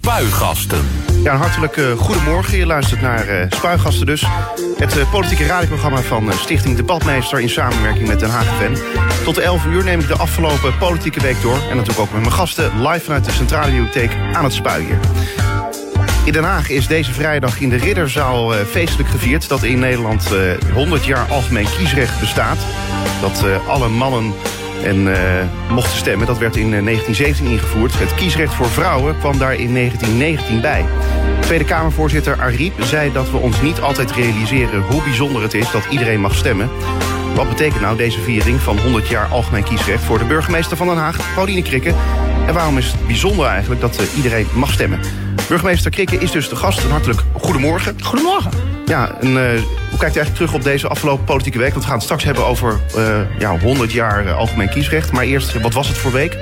Spuigasten. Ja, een hartelijk goedemorgen. Je luistert naar uh, Spuigasten dus. Het uh, politieke radioprogramma van Stichting Debatmeester... in samenwerking met Den Haag. Tot 11 uur neem ik de afgelopen politieke week door. En natuurlijk ook met mijn gasten live vanuit de Centrale Bibliotheek aan het Spui hier. In Den Haag is deze vrijdag in de Ridderzaal feestelijk gevierd... dat in Nederland 100 jaar algemeen kiesrecht bestaat. Dat alle mannen en uh, mochten stemmen. Dat werd in 1917 ingevoerd. Het kiesrecht voor vrouwen kwam daar in 1919 bij. Tweede Kamervoorzitter Ariep zei dat we ons niet altijd realiseren... hoe bijzonder het is dat iedereen mag stemmen. Wat betekent nou deze viering van 100 jaar algemeen kiesrecht... voor de burgemeester van Den Haag, Pauline Krikke? En waarom is het bijzonder eigenlijk dat uh, iedereen mag stemmen? Burgemeester Krikke is dus de gast. Een hartelijk goedemorgen. Goedemorgen. Ja, en, uh, hoe kijkt u eigenlijk terug op deze afgelopen politieke week? Want we gaan het straks hebben over uh, ja, 100 jaar algemeen kiesrecht. Maar eerst, wat was het voor week?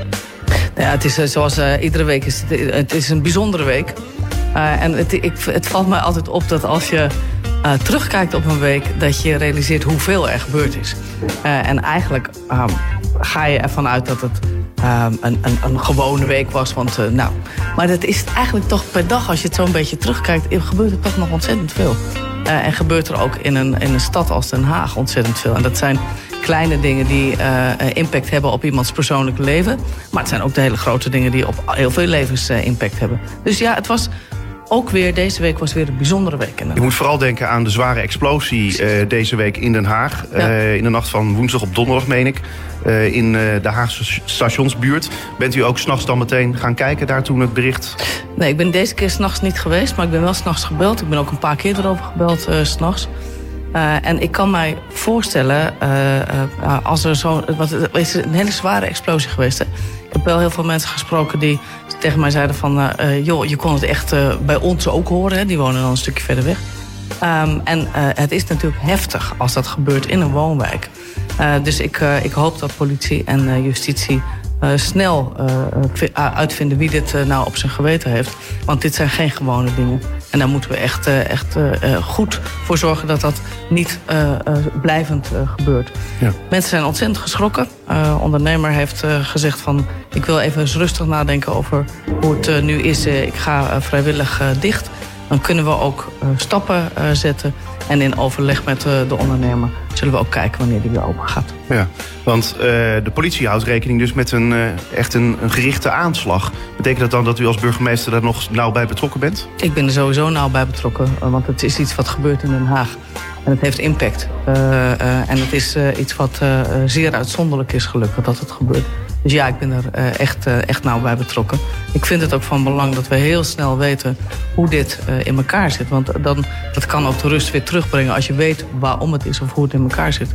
Ja, het is zoals iedere week is het, het is een bijzondere week. En het, ik, het valt mij altijd op dat als je uh, terugkijkt op een week... dat je realiseert hoeveel er gebeurd is. Uh, en eigenlijk um, ga je ervan uit dat het um, een, een, een, gewone week was. Want, nou, maar dat is eigenlijk toch per dag, als je het zo een beetje terugkijkt... gebeurt er toch nog ontzettend veel. en gebeurt er ook in een, in een stad als Den Haag ontzettend veel. En dat zijn kleine dingen die uh, impact hebben op iemands persoonlijke leven. Maar het zijn ook de hele grote dingen die op heel veel levens impact hebben. Dus ja, het was ook weer, deze week was weer een bijzondere week. Je moet vooral denken aan de zware explosie uh, deze week in Den Haag. Ja. Uh, in de nacht van woensdag op donderdag, meen ik. Uh, in de Haagse stationsbuurt. Bent u ook s'nachts dan meteen gaan kijken daar toen het bericht? Nee, ik ben deze keer s'nachts niet geweest. Maar ik ben wel s'nachts gebeld. Ik ben ook een paar keer erover gebeld uh, s'nachts. Uh, en ik kan mij voorstellen, als er zo. Wat, het is een hele zware explosie geweest. Hè? Ik heb wel heel veel mensen gesproken die tegen mij zeiden van... joh, je kon het echt bij ons ook horen. Hè? Die wonen dan een stukje verder weg. Um, en het is natuurlijk heftig als dat gebeurt in een woonwijk. Dus ik, ik hoop dat politie en justitie uh, snel uitvinden wie dit nou op zijn geweten heeft. Want dit zijn geen gewone dingen. En daar moeten we echt, echt goed voor zorgen dat dat niet blijvend gebeurt. Ja. Mensen zijn ontzettend geschrokken. ondernemer heeft gezegd van... ik wil even eens rustig nadenken over hoe het nu is. ik ga vrijwillig dicht. Dan kunnen we ook stappen zetten... En in overleg met de ondernemer zullen we ook kijken wanneer die weer open gaat. Ja, want uh, de politie houdt rekening dus met een, uh, echt een, een, gerichte aanslag. Betekent dat dan dat u als burgemeester daar nog nauw bij betrokken bent? Ik ben er sowieso nauw bij betrokken, want het is iets wat gebeurt in Den Haag. En het heeft impact. En het is iets wat zeer uitzonderlijk is gelukkig dat het gebeurt. Dus ja, ik ben er uh, echt, uh, echt nauw bij betrokken. Ik vind het ook van belang dat we heel snel weten hoe dit uh, in elkaar zit. Want dan, dat kan ook de rust weer terugbrengen als je weet waarom het is of hoe het in elkaar zit.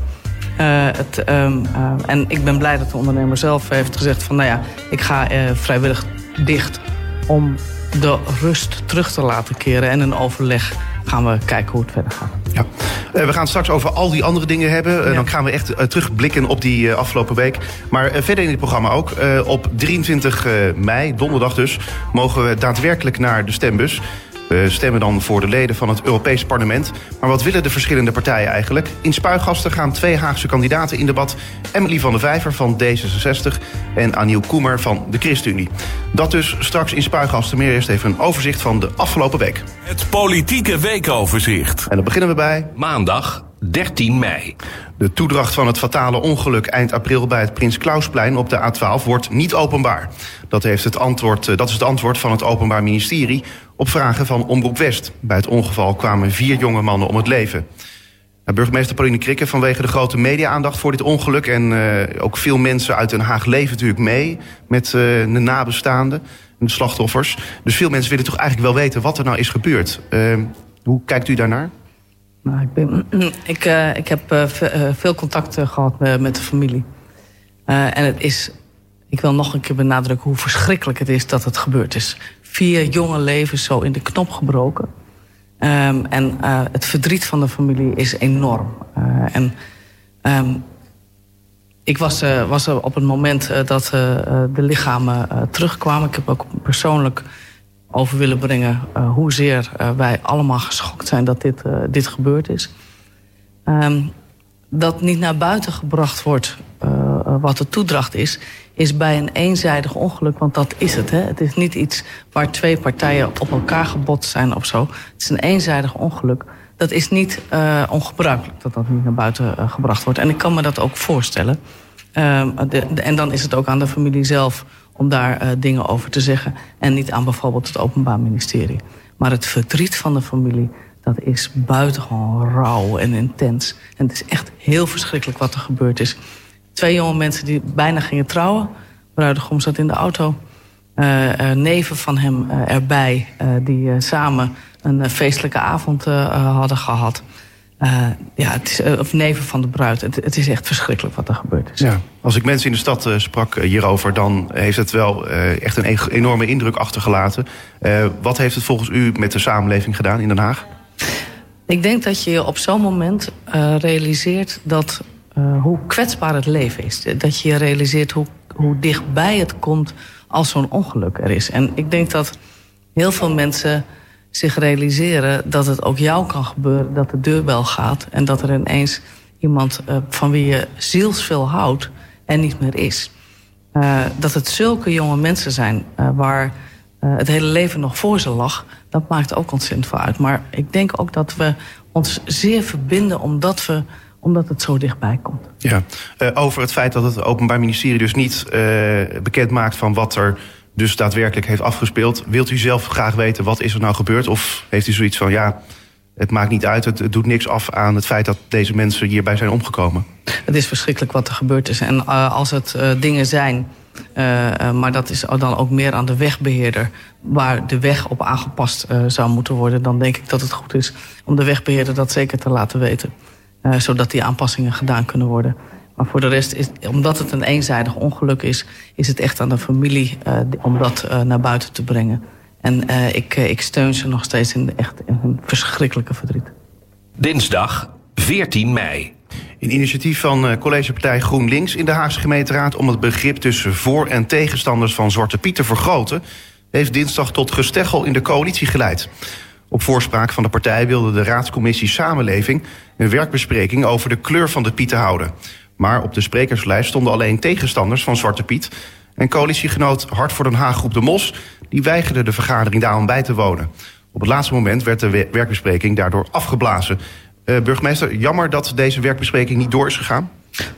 het, um, en ik ben blij dat de ondernemer zelf heeft gezegd van... nou ja, ik ga vrijwillig dicht om de rust terug te laten keren en een overleg gaan we kijken hoe het verder gaat. Ja. Uh, we gaan straks over al die andere dingen hebben. Uh, ja. Dan gaan we echt uh, terugblikken op die afgelopen week. Maar verder in het programma ook. op 23 mei, donderdag dus, mogen we daadwerkelijk naar de stembus. We stemmen dan voor de leden van het Europees Parlement. Maar wat willen de verschillende partijen eigenlijk? In Spuigasten gaan twee Haagse kandidaten in debat. Emily van der Vijver van D66 en Aniel Koemer van de ChristenUnie. Dat dus straks in Spuigasten. Meer eerst even een overzicht van de afgelopen week. Het politieke weekoverzicht. En dan beginnen we bij... Maandag 13 mei. De toedracht van het fatale ongeluk eind april bij het Prins Klausplein op de A12 wordt niet openbaar. Dat, heeft het antwoord, dat is het antwoord van het Openbaar Ministerie op vragen van Omroep West. Bij het ongeval kwamen vier jonge mannen om het leven. Burgemeester Pauline Krikke, vanwege de grote media-aandacht voor dit ongeluk... en uh, ook veel mensen uit Den Haag leven natuurlijk mee met uh, de nabestaanden en de slachtoffers. Dus veel mensen willen toch eigenlijk wel weten wat er nou is gebeurd. Uh, hoe kijkt u daarnaar? Ik, ben, ik, heb uh, veel contact gehad met de familie. En het is, ik wil nog een keer benadrukken hoe verschrikkelijk het is dat het gebeurd is. Vier jonge levens zo in de knop gebroken. Um, en het verdriet van de familie is enorm. en um, ik was, was er op het moment dat de lichamen terugkwamen. Ik heb ook persoonlijk over willen brengen uh, hoezeer uh, wij allemaal geschokt zijn dat dit, uh, dit gebeurd is. Um, dat niet naar buiten gebracht wordt wat de toedracht is, is bij een eenzijdig ongeluk, want dat is het. Hè? Het is niet iets waar twee partijen op elkaar gebotst zijn of zo. Het is een eenzijdig ongeluk. Dat is niet ongebruikelijk dat dat niet naar buiten gebracht wordt. En ik kan me dat ook voorstellen. De, en dan is het ook aan de familie zelf om daar uh, dingen over te zeggen. En niet aan bijvoorbeeld het Openbaar Ministerie. Maar het verdriet van de familie, dat is buitengewoon rauw en intens. En het is echt heel verschrikkelijk wat er gebeurd is. Twee jonge mensen die bijna gingen trouwen. Bruidegom zat in de auto. Uh, uh, neven van hem erbij, die samen een feestelijke avond hadden gehad. Ja, het is, of neven van de bruid. Het, het, is echt verschrikkelijk wat er gebeurd is. Ja, als ik mensen in de stad sprak hierover... dan heeft het wel echt een enorme indruk achtergelaten. wat heeft het volgens u met de samenleving gedaan in Den Haag? Ik denk dat je op zo'n moment realiseert dat hoe kwetsbaar het leven is. Dat je realiseert hoe, hoe dichtbij het komt als zo'n ongeluk er is. En ik denk dat heel veel mensen zich realiseren dat het ook jou kan gebeuren... dat de deurbel gaat en dat er ineens iemand uh, van wie je zielsveel houdt... en niet meer is. Uh, dat het zulke jonge mensen zijn waar het hele leven nog voor ze lag... dat maakt ook ontzettend veel uit. Maar ik denk ook dat we ons zeer verbinden omdat we omdat het zo dichtbij komt. Ja, over het feit dat het Openbaar Ministerie dus niet bekend maakt van wat er dus daadwerkelijk heeft afgespeeld. Wilt u zelf graag weten wat is er nou gebeurd? Of heeft u zoiets van ja, het maakt niet uit, het, doet niks af aan het feit dat deze mensen hierbij zijn omgekomen? Het is verschrikkelijk wat er gebeurd is. En uh, als het dingen zijn. maar dat is dan ook meer aan de wegbeheerder, waar de weg op aangepast zou moeten worden. Dan denk ik dat het goed is om de wegbeheerder dat zeker te laten weten. Zodat die aanpassingen gedaan kunnen worden. Maar voor de rest, is, omdat het een eenzijdig ongeluk is... is het echt aan de familie uh, om dat uh, naar buiten te brengen. En ik, ik steun ze nog steeds in, echt, in hun verschrikkelijke verdriet. Dinsdag 14 mei. Een initiatief van collegepartij GroenLinks in de Haagse gemeenteraad... om het begrip tussen voor- en tegenstanders van Zwarte Piet te vergroten... heeft dinsdag tot gesteggel in de coalitie geleid. Op voorspraak van de partij wilde de raadscommissie Samenleving... een werkbespreking over de kleur van de Pieten houden. Maar op de sprekerslijst stonden alleen tegenstanders van Zwarte Piet... en coalitiegenoot Hart voor Den Haag Groep de Mos... die weigerde de vergadering daarom bij te wonen. Op het laatste moment werd de werkbespreking daardoor afgeblazen. Uh, burgemeester, jammer dat deze werkbespreking niet door is gegaan?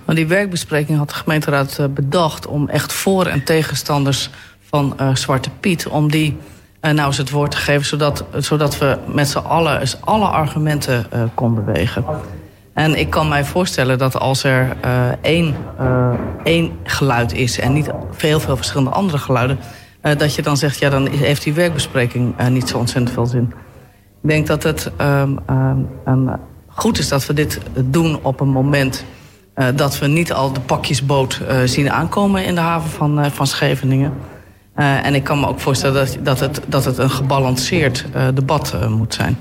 Maar die werkbespreking had de gemeenteraad uh, bedacht... om echt voor- en tegenstanders van uh, Zwarte Piet... om die uh, nou eens het woord te geven... zodat, zodat we met z'n allen alle argumenten konden wegen. En ik kan mij voorstellen dat als er uh, één, één geluid is... en niet veel, veel verschillende andere geluiden... dat je dan zegt, ja, dan heeft die werkbespreking niet zo ontzettend veel zin. Ik denk dat het um, um, goed is dat we dit doen op een moment... dat we niet al de pakjesboot zien aankomen in de haven van, van Scheveningen... Uh, en ik kan me ook voorstellen dat, dat, het, dat het een gebalanceerd uh, debat uh, moet zijn.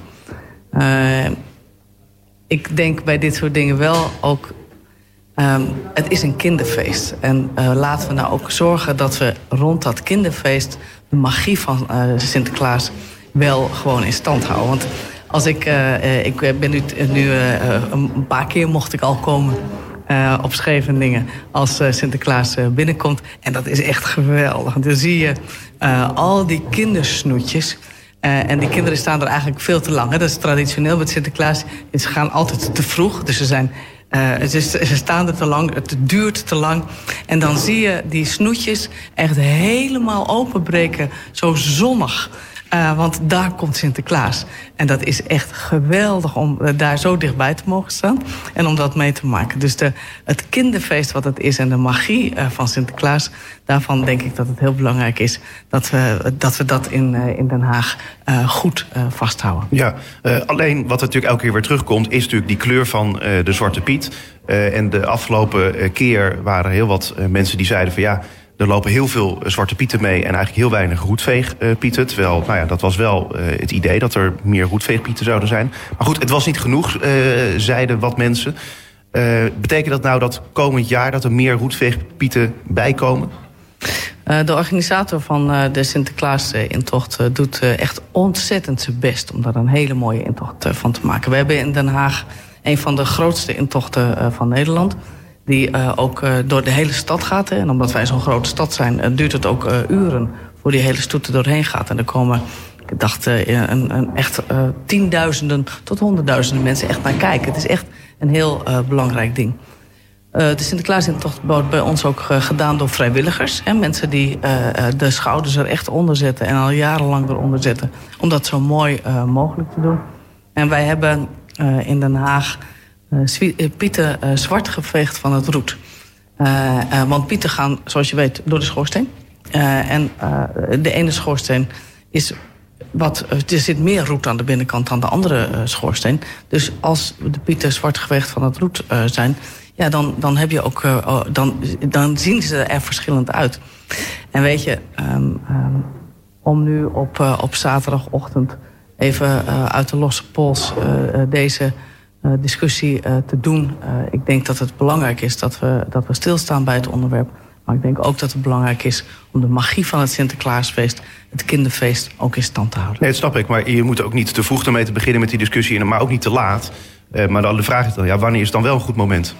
Ik denk bij dit soort dingen wel ook... Um, het is een kinderfeest. En laten we nou ook zorgen dat we rond dat kinderfeest... de magie van Sinterklaas wel gewoon in stand houden. Want als ik, ik ben nu, nu een paar keer mocht ik al komen op Scheveningen als Sinterklaas binnenkomt. En dat is echt geweldig. Dan zie je al die kindersnoetjes. En die kinderen staan er eigenlijk veel te lang. Hè. Dat is traditioneel met Sinterklaas. Ze gaan altijd te vroeg. Dus ze, zijn, ze, ze, staan er te lang. Het duurt te lang. En dan zie je die snoetjes echt helemaal openbreken. Zo zonnig. Uh, want daar komt Sinterklaas. En dat is echt geweldig om uh, daar zo dichtbij te mogen staan. En om dat mee te maken. Dus de, het kinderfeest wat het is en de magie uh, van Sinterklaas... daarvan denk ik dat het heel belangrijk is... dat we dat, we dat in, in Den Haag goed vasthouden. Ja, alleen wat natuurlijk elke keer weer terugkomt... is natuurlijk die kleur van de Zwarte Piet. en de afgelopen keer waren heel wat mensen die zeiden van... ja er lopen heel veel zwarte pieten mee en eigenlijk heel weinig roetveegpieten. Terwijl, nou ja, dat was wel uh, het idee dat er meer roetveegpieten zouden zijn. Maar goed, het was niet genoeg, zeiden wat mensen. Uh, betekent dat nou dat komend jaar dat er meer roetveegpieten bijkomen? de organisator van de Sinterklaas-intocht doet echt ontzettend zijn best... om daar een hele mooie intocht van te maken. We hebben in Den Haag een van de grootste intochten van Nederland... Die ook door de hele stad gaat. Hè. En omdat wij zo'n grote stad zijn, duurt het ook uren voor die hele stoet er doorheen gaat. En er komen ik dacht een, een echt tienduizenden tot honderdduizenden mensen echt naar kijken. Het is echt een heel belangrijk ding. Uh, de Sinterklaasintocht wordt bij ons ook gedaan door vrijwilligers. Hè, mensen die de schouders er echt onder zetten en al jarenlang eronder zetten. Om dat zo mooi mogelijk te doen. En wij hebben in Den Haag pieten zwart geveegd van het roet. want pieten gaan, zoals je weet, door de schoorsteen. en de ene schoorsteen is wat, er zit meer roet aan de binnenkant dan de andere schoorsteen. Dus als de pieten zwart geveegd van het roet zijn ja, dan, dan, heb je ook, uh, dan, dan zien ze er verschillend uit. En weet je, um, um, om nu op, op zaterdagochtend even uit de losse pols deze discussie te doen. ik denk dat het belangrijk is dat we, dat we stilstaan bij het onderwerp. Maar ik denk ook dat het belangrijk is om de magie van het Sinterklaasfeest, het kinderfeest, ook in stand te houden. Nee, dat snap ik. Maar je moet ook niet te vroeg ermee te beginnen met die discussie, maar ook niet te laat. maar dan de vraag is dan, ja, wanneer is dan wel een goed moment?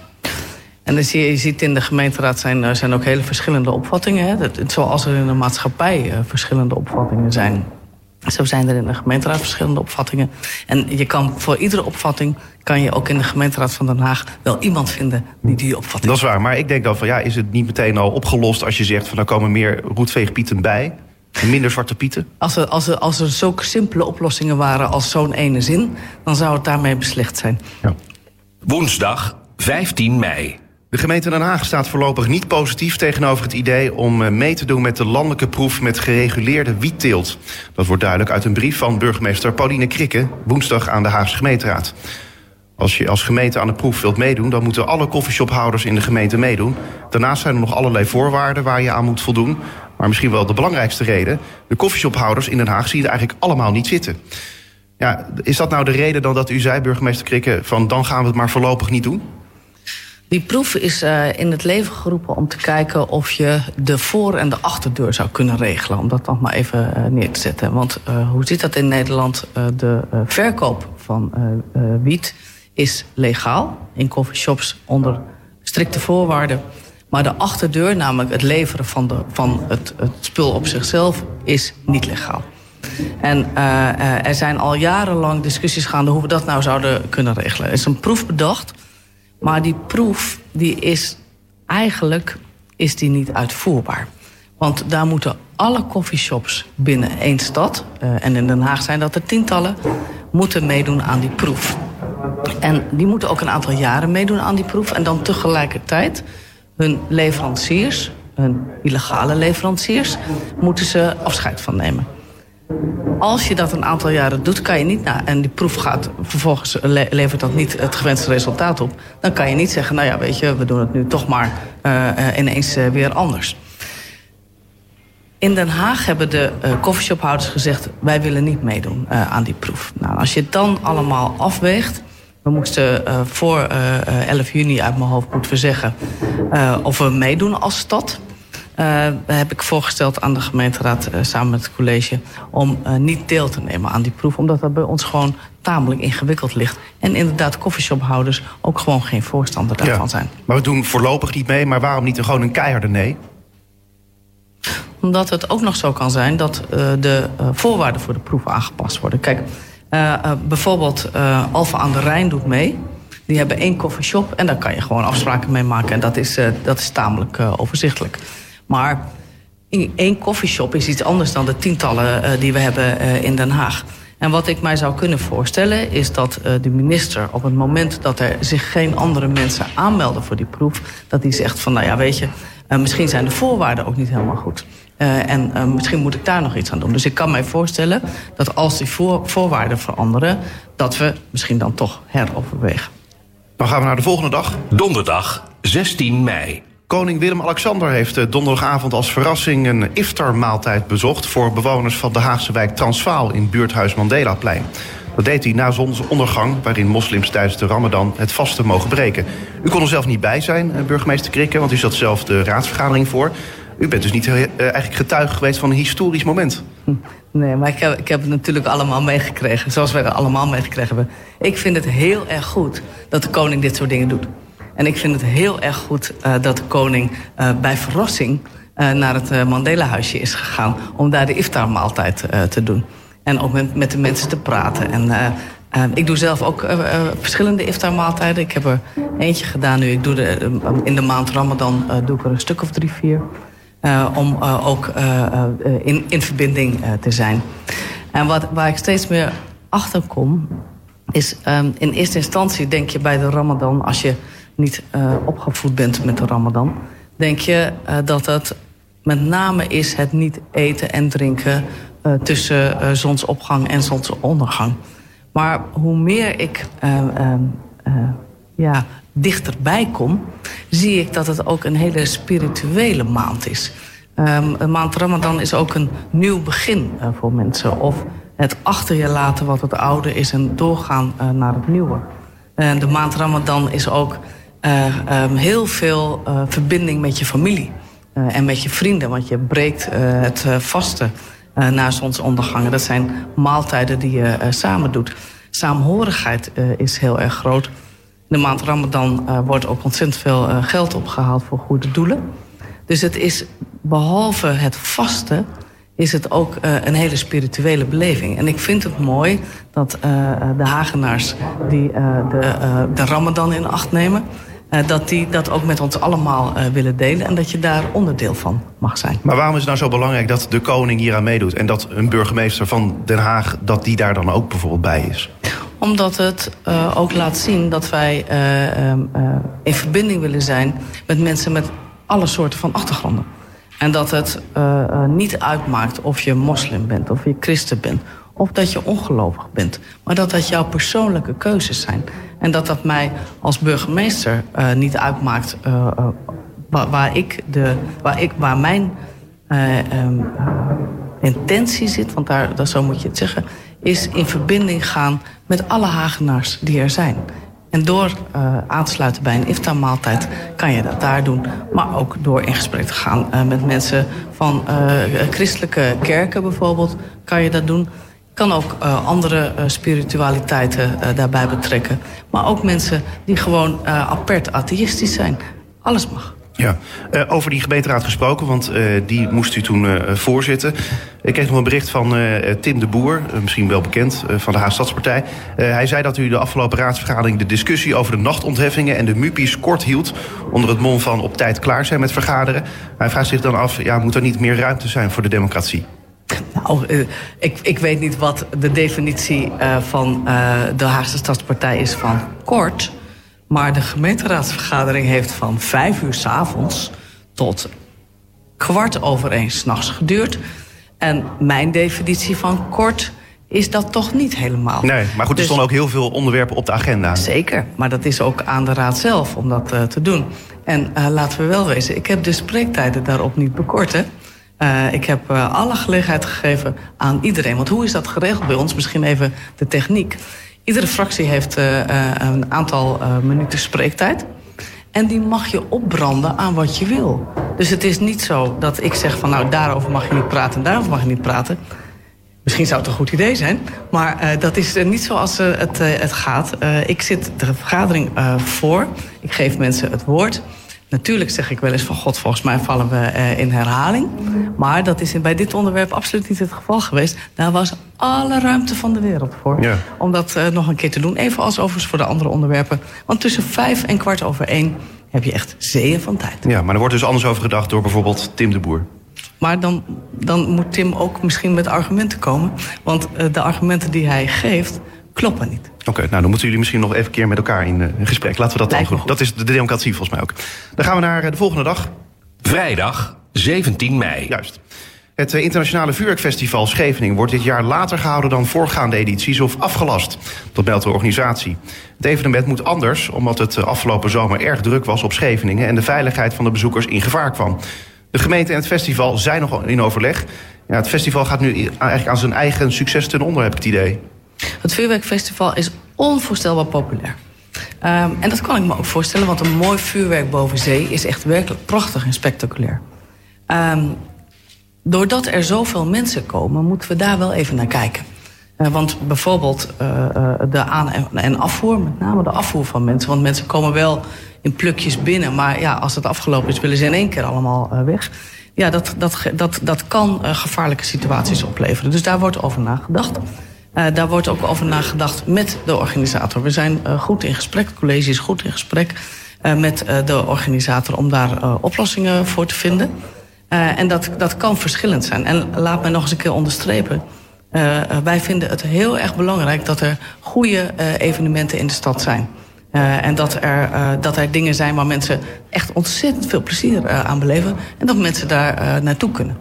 En dan zie je, je ziet in de gemeenteraad zijn, zijn ook hele verschillende opvattingen. Hè. Dat, zoals er in de maatschappij uh, verschillende opvattingen zijn. Zo zijn er in de gemeenteraad verschillende opvattingen. En je kan voor iedere opvatting kan je ook in de gemeenteraad van Den Haag wel iemand vinden die die opvatting. Dat is waar, maar ik denk dan van ja, is het niet meteen al opgelost als je zegt van er komen meer roetveegpieten bij? Minder zwarte pieten? Als er, als, er, als er zulke simpele oplossingen waren als zo'n ene zin, dan zou het daarmee beslecht zijn. Ja. Woensdag 15 mei. De gemeente Den Haag staat voorlopig niet positief tegenover het idee om eh, mee te doen met de landelijke proef met gereguleerde wietteelt. Dat wordt duidelijk uit een brief van burgemeester Pauline Krikke woensdag aan de Haagse gemeenteraad. Als je als gemeente aan de proef wilt meedoen, dan moeten alle koffieshophouders in de gemeente meedoen. Daarnaast zijn er nog allerlei voorwaarden waar je aan moet voldoen. Maar misschien wel de belangrijkste reden: de koffieshophouders in Den Haag zien er eigenlijk allemaal niet zitten. Ja, is dat nou de reden dan dat u zei, burgemeester Krikke, van dan gaan we het maar voorlopig niet doen? Die proef is uh, in het leven geroepen om te kijken of je de voor- en de achterdeur zou kunnen regelen. Om dat nog maar even uh, neer te zetten. Want uh, hoe zit dat in Nederland? de verkoop van wiet is legaal in coffeeshops onder strikte voorwaarden. Maar de achterdeur, namelijk het leveren van, de, van het, het spul op zichzelf, is niet legaal. En er zijn al jarenlang discussies gaande hoe we dat nou zouden kunnen regelen. Er is een proef bedacht maar die proef die is eigenlijk is die niet uitvoerbaar. Want daar moeten alle coffeeshops binnen één stad... Uh, en in Den Haag zijn dat er tientallen... moeten meedoen aan die proef. En die moeten ook een aantal jaren meedoen aan die proef... en dan tegelijkertijd hun leveranciers, hun illegale leveranciers... moeten ze afscheid van nemen. Als je dat een aantal jaren doet, kan je niet... Nou, en die proef gaat, vervolgens levert dat niet het gewenste resultaat op... dan kan je niet zeggen, nou ja, weet je, we doen het nu toch maar uh, ineens uh, weer anders. In Den Haag hebben de coffeeshophouders gezegd... wij willen niet meedoen aan die proef. Nou, als je het dan allemaal afweegt... we moesten voor 11 juni uit mijn hoofd moeten we zeggen... of we meedoen als stad... Uh, heb ik voorgesteld aan de gemeenteraad uh, samen met het college... om uh, niet deel te nemen aan die proef. Omdat dat bij ons gewoon tamelijk ingewikkeld ligt. En inderdaad koffieshophouders ook gewoon geen voorstander daarvan ja, zijn. Maar we doen voorlopig niet mee. Maar waarom niet gewoon een keiharde nee? Omdat het ook nog zo kan zijn dat de voorwaarden voor de proef aangepast worden. Kijk, bijvoorbeeld Alfa aan de Rijn doet mee... Die hebben één koffieshop en daar kan je gewoon afspraken mee maken. En dat is, dat is tamelijk overzichtelijk. Maar één koffieshop is iets anders dan de tientallen uh, die we hebben uh, in Den Haag. En wat ik mij zou kunnen voorstellen is dat uh, de minister op het moment dat er zich geen andere mensen aanmelden voor die proef, dat hij zegt van nou ja weet je, misschien zijn de voorwaarden ook niet helemaal goed. en misschien moet ik daar nog iets aan doen. Dus ik kan mij voorstellen dat als die voor, voorwaarden veranderen, dat we misschien dan toch heroverwegen. Dan gaan we naar de volgende dag. Donderdag 16 mei. Koning Willem-Alexander heeft eh, donderdagavond als verrassing een iftarmaaltijd bezocht voor bewoners van de Haagse wijk Transvaal in buurthuis Mandelaplein. Dat deed hij na zonsondergang, waarin moslims tijdens de Ramadan het vaste mogen breken. U kon er zelf niet bij zijn, eh, burgemeester Krikke, want u zat zelf de raadsvergadering voor. U bent dus niet uh, eigenlijk getuige geweest van een historisch moment. Nee, maar ik heb, ik heb het natuurlijk allemaal meegekregen, zoals wij het allemaal meegekregen hebben. Ik vind het heel erg goed dat de koning dit soort dingen doet. En ik vind het heel erg goed uh, dat de koning uh, bij verrassing uh, naar het Mandela-huisje is gegaan om daar de iftarmaaltijd te doen. En ook met, met de mensen te praten. En ik doe zelf ook verschillende iftarmaaltijden. Ik heb er eentje gedaan nu. Ik doe de, in de maand Ramadan doe ik er een stuk of drie, vier. om ook in, in verbinding te zijn. En wat, waar ik steeds meer achter kom, is um, in eerste instantie denk je bij de Ramadan, als je niet uh, opgevoed bent met de Ramadan, denk je uh, dat het met name is het niet eten en drinken uh, tussen zonsopgang en zonsondergang. Maar hoe meer ik ja, dichterbij kom, zie ik dat het ook een hele spirituele maand is. Um, een maand Ramadan is ook een nieuw begin voor mensen. Of het achter je laten wat het oude is en doorgaan naar het nieuwe. En de maand Ramadan is ook um, heel veel uh, verbinding met je familie en met je vrienden. Want je breekt het vasten na zonsondergangen. Dat zijn maaltijden die je samen doet. Saamhorigheid is heel erg groot. In de maand Ramadan wordt ook ontzettend veel geld opgehaald voor goede doelen. Dus het is behalve het vasten is het ook een hele spirituele beleving. En ik vind het mooi dat de Hagenaars die de, de Ramadan in acht nemen... dat die dat ook met ons allemaal willen delen... en dat je daar onderdeel van mag zijn. Maar waarom is het nou zo belangrijk dat de koning hier aan meedoet... en dat een burgemeester van Den Haag, dat die daar dan ook bijvoorbeeld bij is? Omdat het ook laat zien dat wij in verbinding willen zijn... met mensen met alle soorten van achtergronden. En dat het niet uitmaakt of je moslim bent, of je christen bent, of dat je ongelovig bent. Maar dat dat jouw persoonlijke keuzes zijn. En dat dat mij als burgemeester uh, niet uitmaakt waar, waar, ik de, waar, ik, waar mijn um, intentie zit, want daar, dat, zo moet je het zeggen, is in verbinding gaan met alle Hagenaars die er zijn. En door uh, aan te sluiten bij een iftarmaaltijd kan je dat daar doen. Maar ook door in gesprek te gaan met mensen van christelijke kerken bijvoorbeeld, kan je dat doen. Kan ook andere spiritualiteiten daarbij betrekken. Maar ook mensen die gewoon apert atheïstisch zijn. Alles mag. Ja, over die gemeenteraad gesproken, want die moest u toen voorzitten. Ik kreeg nog een bericht van Tim de Boer, misschien wel bekend, van de Haagstadspartij. hij zei dat u de afgelopen raadsvergadering de discussie over de nachtontheffingen en de MUPI's kort hield. Onder het mom van op tijd klaar zijn met vergaderen. Hij vraagt zich dan af, ja, moet er niet meer ruimte zijn voor de democratie? Nou, uh, ik, ik weet niet wat de definitie uh, van uh, de Haagse Stadspartij is van kort. Maar de gemeenteraadsvergadering heeft van vijf uur s avonds tot kwart over één s'nachts geduurd. En mijn definitie van kort is dat toch niet helemaal. Nee, maar goed, er dus, stonden ook heel veel onderwerpen op de agenda. Zeker, maar dat is ook aan de raad zelf om dat te doen. En laten we wel wezen, ik heb de spreektijden daarop niet bekort. Hè? Uh, ik heb alle gelegenheid gegeven aan iedereen. Want hoe is dat geregeld bij ons? Misschien even de techniek. Iedere fractie heeft uh, een aantal minuten spreektijd. En die mag je opbranden aan wat je wil. Dus het is niet zo dat ik zeg van nou daarover mag je niet praten en daarover mag je niet praten. Misschien zou het een goed idee zijn, maar dat is niet zoals het, het gaat. ik zit de vergadering voor, ik geef mensen het woord. Natuurlijk zeg ik wel eens van god, volgens mij vallen we uh, in herhaling. Maar dat is bij dit onderwerp absoluut niet het geval geweest. Daar was alle ruimte van de wereld voor. Ja. Om dat uh, nog een keer te doen. Even als overigens voor de andere onderwerpen. Want tussen vijf en kwart over één heb je echt zeeën van tijd. Ja, maar er wordt dus anders over gedacht door bijvoorbeeld Tim de Boer. Maar dan, dan moet Tim ook misschien met argumenten komen. Want uh, de argumenten die hij geeft kloppen niet. Oké, okay, nou dan moeten jullie misschien nog even een keer met elkaar in, uh, in gesprek. Laten we dat dan doen. Dat is de democratie volgens mij ook. Dan gaan we naar uh, de volgende dag. Vrijdag 17 mei. Juist. Het uh, internationale vuurwerkfestival Scheveningen wordt dit jaar later gehouden dan voorgaande edities of afgelast. Dat meldt de organisatie. Het evenement moet anders omdat het afgelopen zomer erg druk was op Scheveningen en de veiligheid van de bezoekers in gevaar kwam. De gemeente en het festival zijn nog in overleg. Ja, het festival gaat nu eigenlijk aan zijn eigen succes ten onder, heb ik het idee. Het vuurwerkfestival is onvoorstelbaar populair. Um, en dat kan ik me ook voorstellen, want een mooi vuurwerk boven zee is echt werkelijk prachtig en spectaculair. Um, doordat er zoveel mensen komen, moeten we daar wel even naar kijken. want bijvoorbeeld de aan- en afvoer, met name de afvoer van mensen. Want mensen komen wel in plukjes binnen, maar ja, als het afgelopen is, willen ze in één keer allemaal weg. Ja, dat, dat, dat, dat kan gevaarlijke situaties opleveren. Dus daar wordt over nagedacht. Uh, daar wordt ook over nagedacht met de organisator. We zijn uh, goed in gesprek, het college is goed in gesprek uh, met de organisator om daar oplossingen voor te vinden. en dat, dat kan verschillend zijn. En laat mij nog eens een keer onderstrepen. wij vinden het heel erg belangrijk dat er goede evenementen in de stad zijn. en dat er, dat er dingen zijn waar mensen echt ontzettend veel plezier aan beleven. En dat mensen daar naartoe kunnen.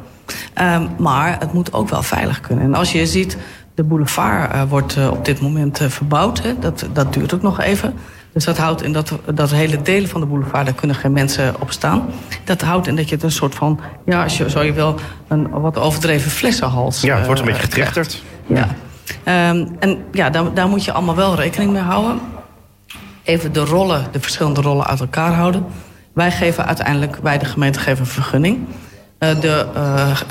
maar het moet ook wel veilig kunnen. En als je ziet de boulevard uh, wordt uh, op dit moment uh, verbouwd. Hè. Dat, dat duurt ook nog even. Dus dat houdt in dat, dat hele delen van de boulevard... daar kunnen geen mensen op staan. Dat houdt in dat je het een soort van... ja, als je, je wel een wat overdreven flessenhals... Ja, het wordt een beetje getrechterd. Ja. Um, en ja, daar, daar moet je allemaal wel rekening mee houden. Even de rollen, de verschillende rollen uit elkaar houden. Wij geven uiteindelijk, wij de gemeente geven een vergunning... Uh, de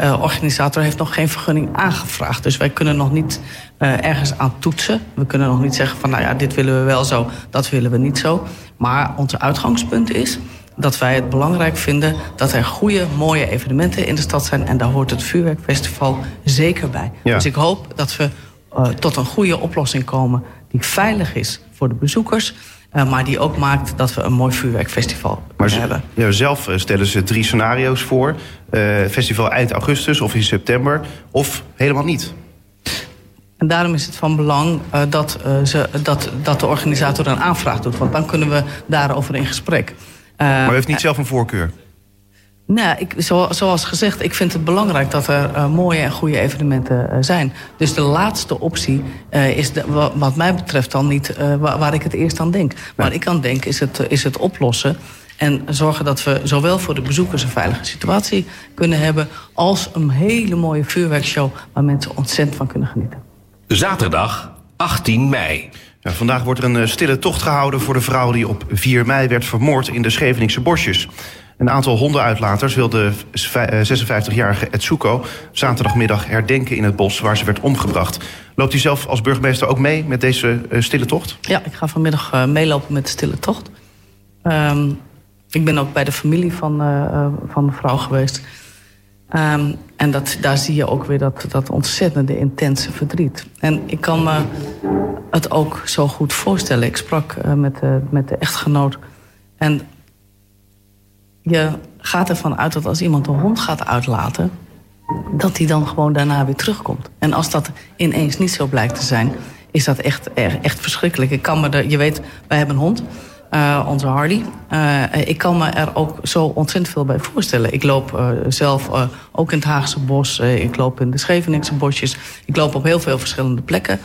uh, organisator heeft nog geen vergunning aangevraagd. Dus wij kunnen nog niet ergens aan toetsen. We kunnen nog niet zeggen van nou ja, dit willen we wel zo, dat willen we niet zo. Maar ons uitgangspunt is dat wij het belangrijk vinden dat er goede, mooie evenementen in de stad zijn. En daar hoort het Vuurwerkfestival zeker bij. Ja. Dus ik hoop dat we tot een goede oplossing komen die veilig is voor de bezoekers uh, maar die ook maakt dat we een mooi vuurwerkfestival maar ze, hebben. Ja, zelf eh, stellen ze drie scenario's voor. Uh, festival eind augustus of in september. Of helemaal niet. En daarom is het van belang uh, dat, ze, dat, dat de organisator een aanvraag doet. Want dan kunnen we daarover in gesprek. maar u heeft niet zelf een voorkeur? Nou, ik, zoals gezegd, ik vind het belangrijk dat er uh, mooie en goede evenementen uh, zijn. Dus de laatste optie uh, is de, wat mij betreft dan niet waar, waar, ik het eerst aan denk. Waar ik aan denk is het, is het oplossen en zorgen dat we zowel voor de bezoekers een veilige situatie kunnen hebben... als een hele mooie vuurwerkshow waar mensen ontzettend van kunnen genieten. Zaterdag 18 mei. Ja, vandaag wordt er een stille tocht gehouden voor de vrouw die op 4 mei werd vermoord in de Scheveningse bosjes. Een aantal hondenuitlaters wilde 56-jarige Etsuko zaterdagmiddag herdenken in het bos waar ze werd omgebracht. Loopt u zelf als burgemeester ook mee met deze uh, stille tocht? Ja, ik ga vanmiddag uh, meelopen met de stille tocht. Um, ik ben ook bij de familie van, uh, van mevrouw geweest. Um, en dat, daar zie je ook weer dat, dat ontzettende intense verdriet. En ik kan me het ook zo goed voorstellen. Ik sprak met, met de echtgenoot. En je gaat ervan uit dat als iemand een hond gaat uitlaten... dat die dan gewoon daarna weer terugkomt. En als dat ineens niet zo blijkt te zijn... is dat echt, echt verschrikkelijk. Ik kan me er, je weet, wij hebben een hond... Uh, onze Hardy. Uh, ik kan me er ook zo ontzettend veel bij voorstellen. Ik loop uh, zelf ook in het Haagse bos. ik loop in de Scheveningse bosjes. Ik loop op heel veel verschillende plekken.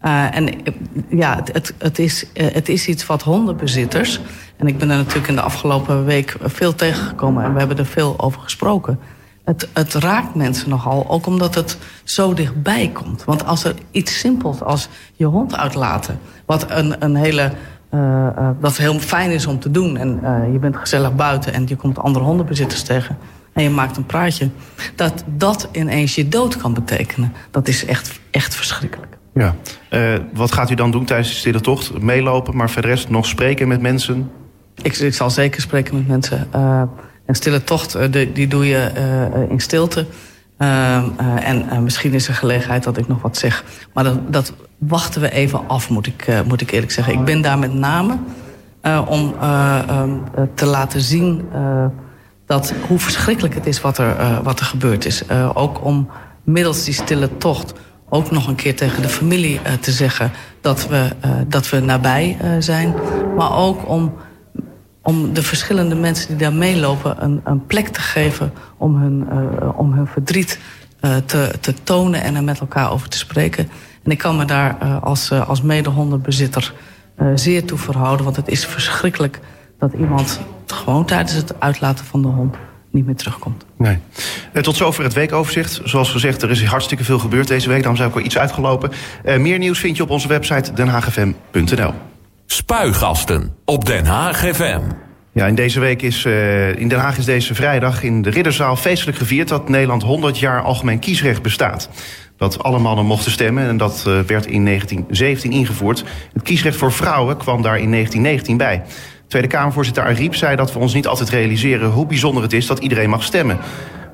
en ja, het, het, is, het is iets wat hondenbezitters... En ik ben er natuurlijk in de afgelopen week veel tegengekomen... en we hebben er veel over gesproken. Het, het raakt mensen nogal, ook omdat het zo dichtbij komt. Want als er iets simpels als je hond uitlaten... wat een, een hele uh, uh, dat heel fijn is om te doen. En uh, je bent gezellig buiten en je komt andere hondenbezitters tegen. En je maakt een praatje. Dat dat ineens je dood kan betekenen. Dat is echt, echt verschrikkelijk. Ja. wat gaat u dan doen tijdens de stille tocht? Meelopen, maar verder nog spreken met mensen? Ik, zal zeker spreken met mensen. Uh, een stille tocht, de, die doe je uh, in stilte. en misschien is er gelegenheid dat ik nog wat zeg. Maar dat, dat wachten we even af, moet ik, moet ik eerlijk zeggen. Ik ben daar met name om um, te laten zien... dat hoe verschrikkelijk het is wat er, wat er gebeurd is. ook om middels die stille tocht ook nog een keer tegen de familie te zeggen... dat we, dat we nabij zijn. Maar ook om om de verschillende mensen die daar meelopen een, een plek te geven om hun, uh, om hun verdriet uh, te, te tonen en er met elkaar over te spreken. En ik kan me daar uh, als, als medehondenbezitter zeer toe verhouden, want het is verschrikkelijk dat iemand gewoon tijdens het uitlaten van de hond niet meer terugkomt. Nee. Tot zover het weekoverzicht. Zoals gezegd, er is hartstikke veel gebeurd deze week. Daarom zijn we ook iets uitgelopen. meer nieuws vind je op onze website denhagfm.nl. Spuigasten op Den Haag FM. Ja, in deze week is uh, in Den Haag is deze vrijdag in de Ridderzaal feestelijk gevierd dat Nederland 100 jaar algemeen kiesrecht bestaat. dat alle mannen mochten stemmen. En dat uh, werd in 1917 ingevoerd. Het kiesrecht voor vrouwen kwam daar in 1919 bij. Tweede Kamervoorzitter Ariep zei dat we ons niet altijd realiseren... hoe bijzonder het is dat iedereen mag stemmen.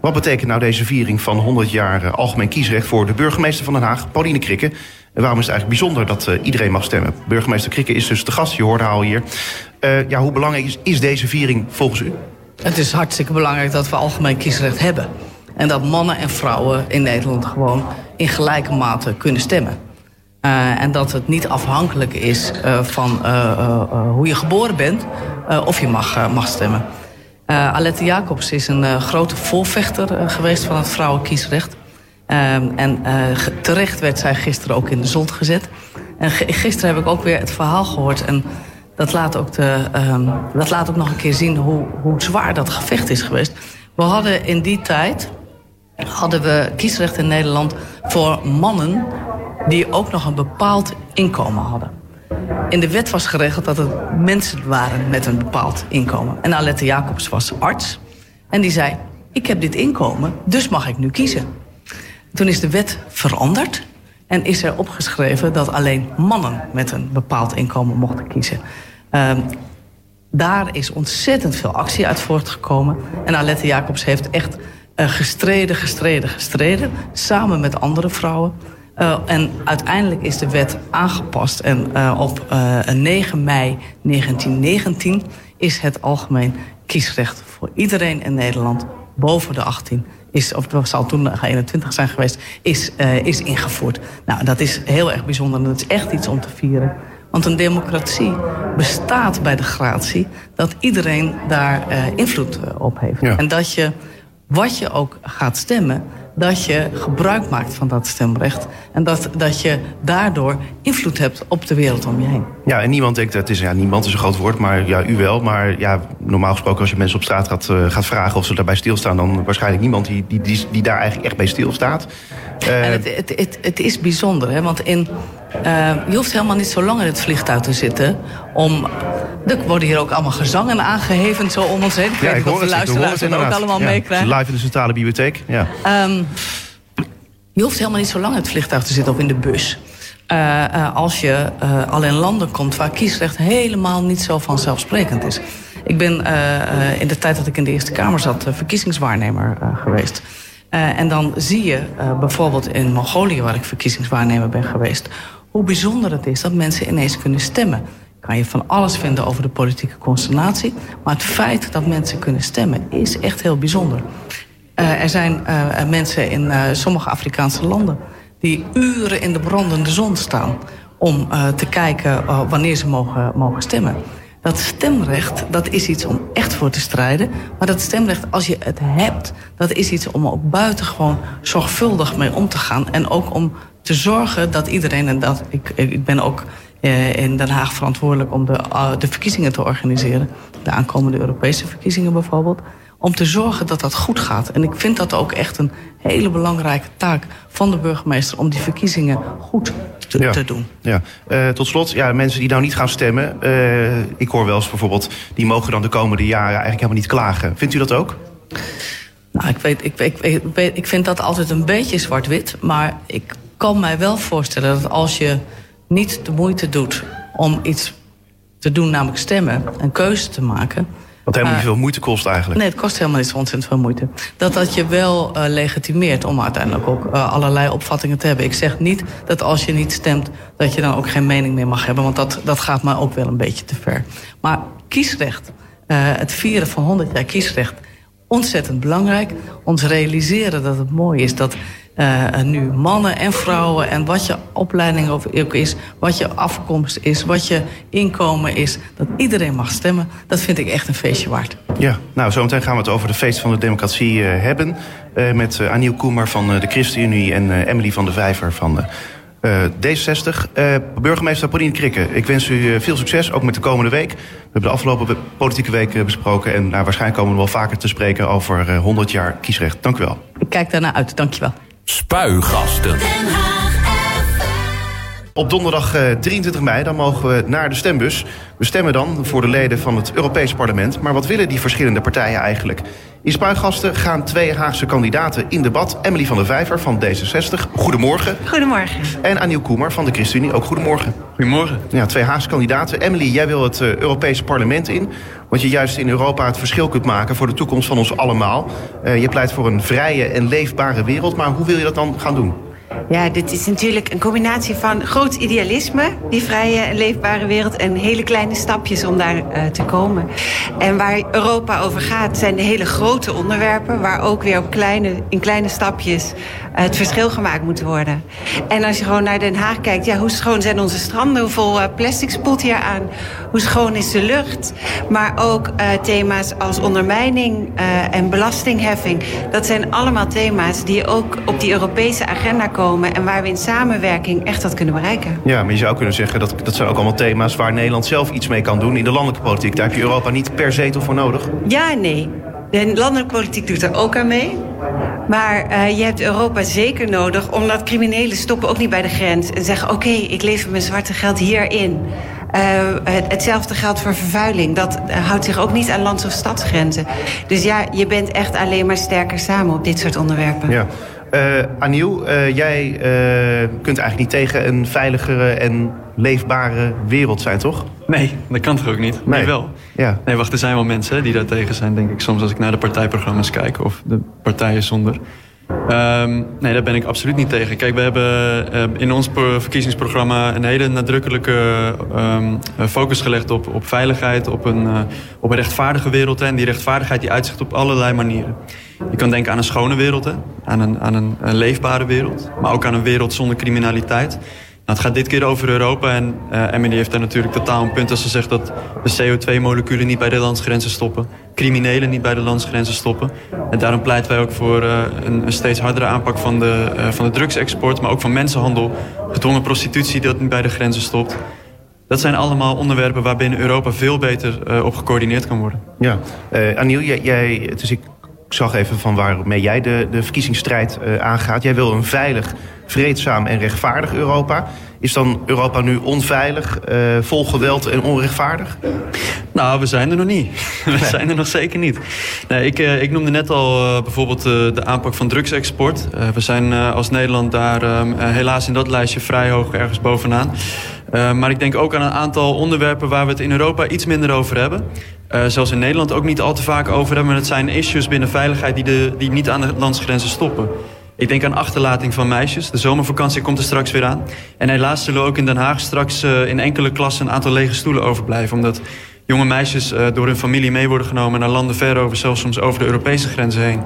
Wat betekent nou deze viering van 100 jaar algemeen kiesrecht... voor de burgemeester van Den Haag, Pauline Krikke... En waarom is het eigenlijk bijzonder dat uh, iedereen mag stemmen? Burgemeester Krikke is dus de gast, je hoorde hier. Uh, ja, hoe belangrijk is, deze viering volgens u? Het is hartstikke belangrijk dat we algemeen kiesrecht hebben. En dat mannen en vrouwen in Nederland gewoon in gelijke mate kunnen stemmen. Uh, en dat het niet afhankelijk is van hoe je geboren bent of je mag, mag stemmen. Alette Jacobs is een grote voorvechter geweest van het vrouwenkiesrecht. En terecht werd zij gisteren ook in de zon gezet. En gisteren heb ik ook weer het verhaal gehoord. En dat laat ook, de, um, dat laat ook nog een keer zien hoe, hoe zwaar dat gevecht is geweest. We hadden in die tijd hadden we kiesrecht in Nederland voor mannen die ook nog een bepaald inkomen hadden. In de wet was geregeld dat het mensen waren met een bepaald inkomen. En Alette Jacobs was arts. En die zei, ik heb dit inkomen, dus mag ik nu kiezen. Toen is de wet veranderd. En is er opgeschreven dat alleen mannen met een bepaald inkomen mochten kiezen. Um, daar is ontzettend veel actie uit voortgekomen. En Alette Jacobs heeft echt uh, gestreden, gestreden, gestreden. Samen met andere vrouwen. Uh, en uiteindelijk is de wet aangepast. En uh, op 9 mei 1919 is het algemeen kiesrecht voor iedereen in Nederland boven de 18 is, of het zal toen 21 zijn geweest, is, uh, is ingevoerd. Nou, dat is heel erg bijzonder en dat is echt iets om te vieren. Want een democratie bestaat bij de gratie dat iedereen daar uh, invloed op heeft. Ja. En dat je, wat je ook gaat stemmen, dat je gebruik maakt van dat stemrecht. En dat, dat je daardoor invloed hebt op de wereld om je heen. Ja, en niemand denkt, dat is, ja, niemand is een groot woord, maar ja, u wel. Maar ja, normaal gesproken als je mensen op straat gaat, uh, gaat vragen of ze daarbij stilstaan... dan waarschijnlijk niemand die, die, die, die daar eigenlijk echt bij stilstaat. Uh, en het, het, het, het, is bijzonder, hè, want in, uh, je hoeft helemaal niet zo lang in het vliegtuig te zitten... om er worden hier ook allemaal gezangen aangeheven zo om ons heen. Ik ja, weet ik of de luisteraars het ook allemaal ja, meekrijgen. Live in de centrale bibliotheek, ja. Um, je hoeft helemaal niet zo lang in het vliegtuig te zitten of in de bus. Uh, uh, als je al in landen komt waar kiesrecht helemaal niet zo vanzelfsprekend is. Ik ben in de tijd dat ik in de Eerste Kamer zat verkiezingswaarnemer geweest. En dan zie je bijvoorbeeld in Mongolië, waar ik verkiezingswaarnemer ben geweest... hoe bijzonder het is dat mensen ineens kunnen stemmen kan je van alles vinden over de politieke constellatie. Maar het feit dat mensen kunnen stemmen is echt heel bijzonder. Uh, er zijn uh, mensen in uh, sommige Afrikaanse landen... die uren in de brandende zon staan... om te kijken wanneer ze mogen, mogen stemmen. Dat stemrecht, dat is iets om echt voor te strijden. Maar dat stemrecht, als je het hebt... dat is iets om ook buitengewoon zorgvuldig mee om te gaan. En ook om te zorgen dat iedereen... en dat ik, ik ben ook in Den Haag verantwoordelijk om de, de verkiezingen te organiseren. De aankomende Europese verkiezingen bijvoorbeeld. Om te zorgen dat dat goed gaat. En ik vind dat ook echt een hele belangrijke taak van de burgemeester... om die verkiezingen goed te, ja. te doen. Ja. Uh, tot slot, ja, mensen die nou niet gaan stemmen... Uh, ik hoor wel eens bijvoorbeeld... die mogen dan de komende jaren eigenlijk helemaal niet klagen. Vindt u dat ook? Nou, ik, weet, ik, ik, ik, weet, ik vind dat altijd een beetje zwart-wit. Maar ik kan mij wel voorstellen dat als je niet de moeite doet om iets te doen, namelijk stemmen, een keuze te maken. Wat helemaal niet veel moeite kost eigenlijk. Nee, het kost helemaal niet zo ontzettend veel moeite. Dat dat je wel uh, legitimeert om uiteindelijk ook uh, allerlei opvattingen te hebben. Ik zeg niet dat als je niet stemt, dat je dan ook geen mening meer mag hebben. Want dat, dat gaat mij ook wel een beetje te ver. Maar kiesrecht, uh, het vieren van 100 jaar kiesrecht, ontzettend belangrijk. Ons realiseren dat het mooi is dat uh, nu mannen en vrouwen en wat je opleiding ook is, wat je afkomst is, wat je inkomen is, dat iedereen mag stemmen, dat vind ik echt een feestje waard. Ja, nou zometeen gaan we het over de feest van de democratie uh, hebben. Uh, met Aniel Koemer van de ChristenUnie en Emily van de Vijver van D66. burgemeester Pauline Krikke, ik wens u veel succes, ook met de komende week. We hebben de afgelopen politieke week besproken en nou, waarschijnlijk komen we wel vaker te spreken over 100 jaar kiesrecht. Dank u wel. Ik kijk daarnaar uit, dank je wel. Spuigasten. Op donderdag 23 eh, mei dan mogen we naar de stembus. We stemmen dan voor de leden van het Europees Parlement. Maar wat willen die verschillende partijen eigenlijk? In Spuigasten gaan twee Haagse kandidaten in debat. Emily van der Vijver van D66, goedemorgen. Goedemorgen. En Aniel Koemer van de ChristenUnie, ook goedemorgen. Goedemorgen. Ja, twee Haagse kandidaten. Emily, jij wil het uh, Europese parlement in. Want je juist in Europa het verschil kunt maken voor de toekomst van ons allemaal. Uh, je pleit voor een vrije en leefbare wereld. Maar hoe wil je dat dan gaan doen? Ja, dit is natuurlijk een combinatie van groot idealisme, die vrije en leefbare wereld, en hele kleine stapjes om daar uh, te komen. En waar Europa over gaat, zijn de hele grote onderwerpen, waar ook weer op kleine, in kleine stapjes uh, het verschil gemaakt moet worden. En als je gewoon naar Den Haag kijkt, ja, hoe schoon zijn onze stranden, hoeveel uh, plastic spoelt hier aan, hoe schoon is de lucht, maar ook thema's als ondermijning en belastingheffing. Dat zijn allemaal thema's die ook op die Europese agenda komen en waar we in samenwerking echt dat kunnen bereiken. Ja, maar je zou kunnen zeggen dat dat zijn ook allemaal thema's waar Nederland zelf iets mee kan doen in de landelijke politiek. Daar heb je Europa niet per zetel voor nodig. Ja en nee. De landelijke politiek doet er ook aan mee. Maar uh, je hebt Europa zeker nodig, omdat criminelen stoppen ook niet bij de grens en zeggen: Oké, okay, ik lever mijn zwarte geld hierin. Uh, hetzelfde geldt voor vervuiling. Dat houdt zich ook niet aan lands- of stadsgrenzen. Dus ja, je bent echt alleen maar sterker samen op dit soort onderwerpen. Ja. Uh, Aniel, uh, jij uh, kunt eigenlijk niet tegen een veiligere en leefbare wereld zijn, toch? Nee, dat kan toch ook niet? Nee, nee wel. Ja. Nee, wacht, er zijn wel mensen die daar tegen zijn, denk ik. Soms als ik naar de partijprogramma's kijk of de partijen zonder. Um, nee, daar ben ik absoluut niet tegen. Kijk, we hebben uh, in ons verkiezingsprogramma een hele nadrukkelijke um, focus gelegd op, op veiligheid, op een, uh, op een rechtvaardige wereld. En die rechtvaardigheid die uitzicht op allerlei manieren. Je kan denken aan een schone wereld, hè. Aan, een, aan een leefbare wereld, maar ook aan een wereld zonder criminaliteit. Nou, het gaat dit keer over Europa en uh, Emily heeft daar natuurlijk totaal een punt als ze zegt dat de CO2-moleculen niet bij de landsgrenzen stoppen. Criminelen niet bij de landsgrenzen stoppen. En daarom pleiten wij ook voor uh, een, een, steeds hardere aanpak van de, uh, van de drugsexport, maar ook van mensenhandel, gedwongen prostitutie dat niet bij de grenzen stopt. Dat zijn allemaal onderwerpen waarbinnen Europa veel beter op gecoördineerd kan worden. Ja, Aniel, jij, jij, ik ik zag even van waarmee jij de, de verkiezingsstrijd uh, aangaat. Jij wil een veilig, vreedzaam en rechtvaardig Europa. Is dan Europa nu onveilig, uh, vol geweld en onrechtvaardig? Nou, we zijn er nog niet. We zijn er nog zeker niet. Nee, ik, uh, ik noemde net al bijvoorbeeld de aanpak van drugsexport. we zijn als Nederland daar helaas in dat lijstje vrij hoog ergens bovenaan. maar ik denk ook aan een aantal onderwerpen waar we het in Europa iets minder over hebben. Uh, zelfs in Nederland ook niet al te vaak over hebben. Maar het zijn issues binnen veiligheid die, de, die niet aan de landsgrenzen stoppen. Ik denk aan achterlating van meisjes. De zomervakantie komt er straks weer aan. En helaas zullen ook in Den Haag straks uh, in enkele klassen een aantal lege stoelen overblijven. Omdat jonge meisjes uh, door hun familie mee worden genomen naar landen ver over, zelfs soms over de Europese grenzen heen.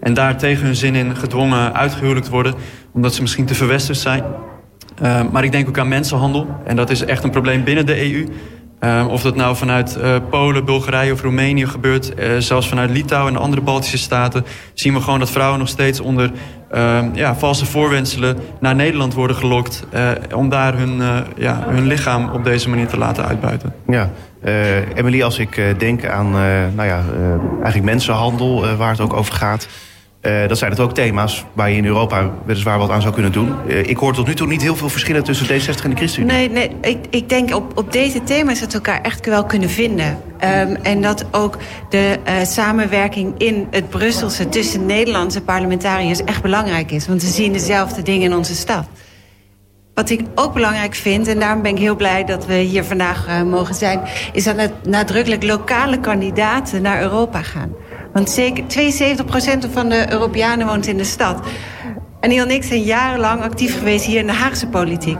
En daar tegen hun zin in gedwongen uitgehuwelijkt worden, omdat ze misschien te verwesterd zijn. Maar ik denk ook aan mensenhandel. En dat is echt een probleem binnen de EU. Um, of dat nou vanuit uh, Polen, Bulgarije of Roemenië gebeurt, uh, zelfs vanuit Litouwen en andere Baltische staten, zien we gewoon dat vrouwen nog steeds onder uh, ja, valse voorwenselen naar Nederland worden gelokt. Uh, om daar hun, ja, hun lichaam op deze manier te laten uitbuiten. Ja, Emily, als ik denk aan nou ja, eigenlijk mensenhandel, waar het ook over gaat. Uh, dat zijn het ook thema's waar je in Europa weliswaar wat aan zou kunnen doen. Uh, ik hoor tot nu toe niet heel veel verschillen tussen D60 en de ChristenUnie. Nee, nee ik, ik denk op, op deze thema's dat we elkaar echt wel kunnen vinden. Um, en dat ook de uh, samenwerking in het Brusselse tussen Nederlandse parlementariërs echt belangrijk is. Want ze zien dezelfde dingen in onze stad. Wat ik ook belangrijk vind, en daarom ben ik heel blij dat we hier vandaag mogen zijn... is dat nadrukkelijk lokale kandidaten naar Europa gaan. Want zeker 72% van de Europeanen woont in de stad. En Neil en ik zijn jarenlang actief geweest hier in de Haagse politiek.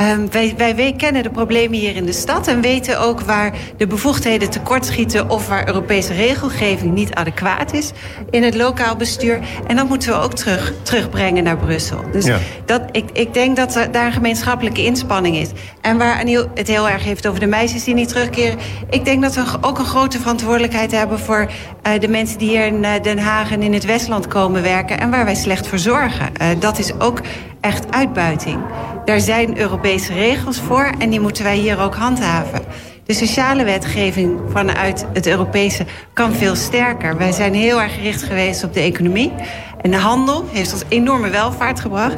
Um, wij, wij, kennen de problemen hier in de stad en weten ook waar de bevoegdheden tekortschieten of waar Europese regelgeving niet adequaat is in het lokaal bestuur. En dat moeten we ook terug, terugbrengen naar Brussel. Dus ja. dat, ik, ik denk dat er daar een gemeenschappelijke inspanning is. En waar Aniel het heel erg heeft over de meisjes die niet terugkeren. Ik denk dat we ook een grote verantwoordelijkheid hebben voor uh, de mensen die hier in uh, Den Haag en in het Westland komen werken en waar wij slecht voor zorgen. Uh, dat is ook echt uitbuiting. Daar zijn Europese regels voor en die moeten wij hier ook handhaven. De sociale wetgeving vanuit het Europese kan veel sterker. Wij zijn heel erg gericht geweest op de economie. En de handel heeft ons enorme welvaart gebracht.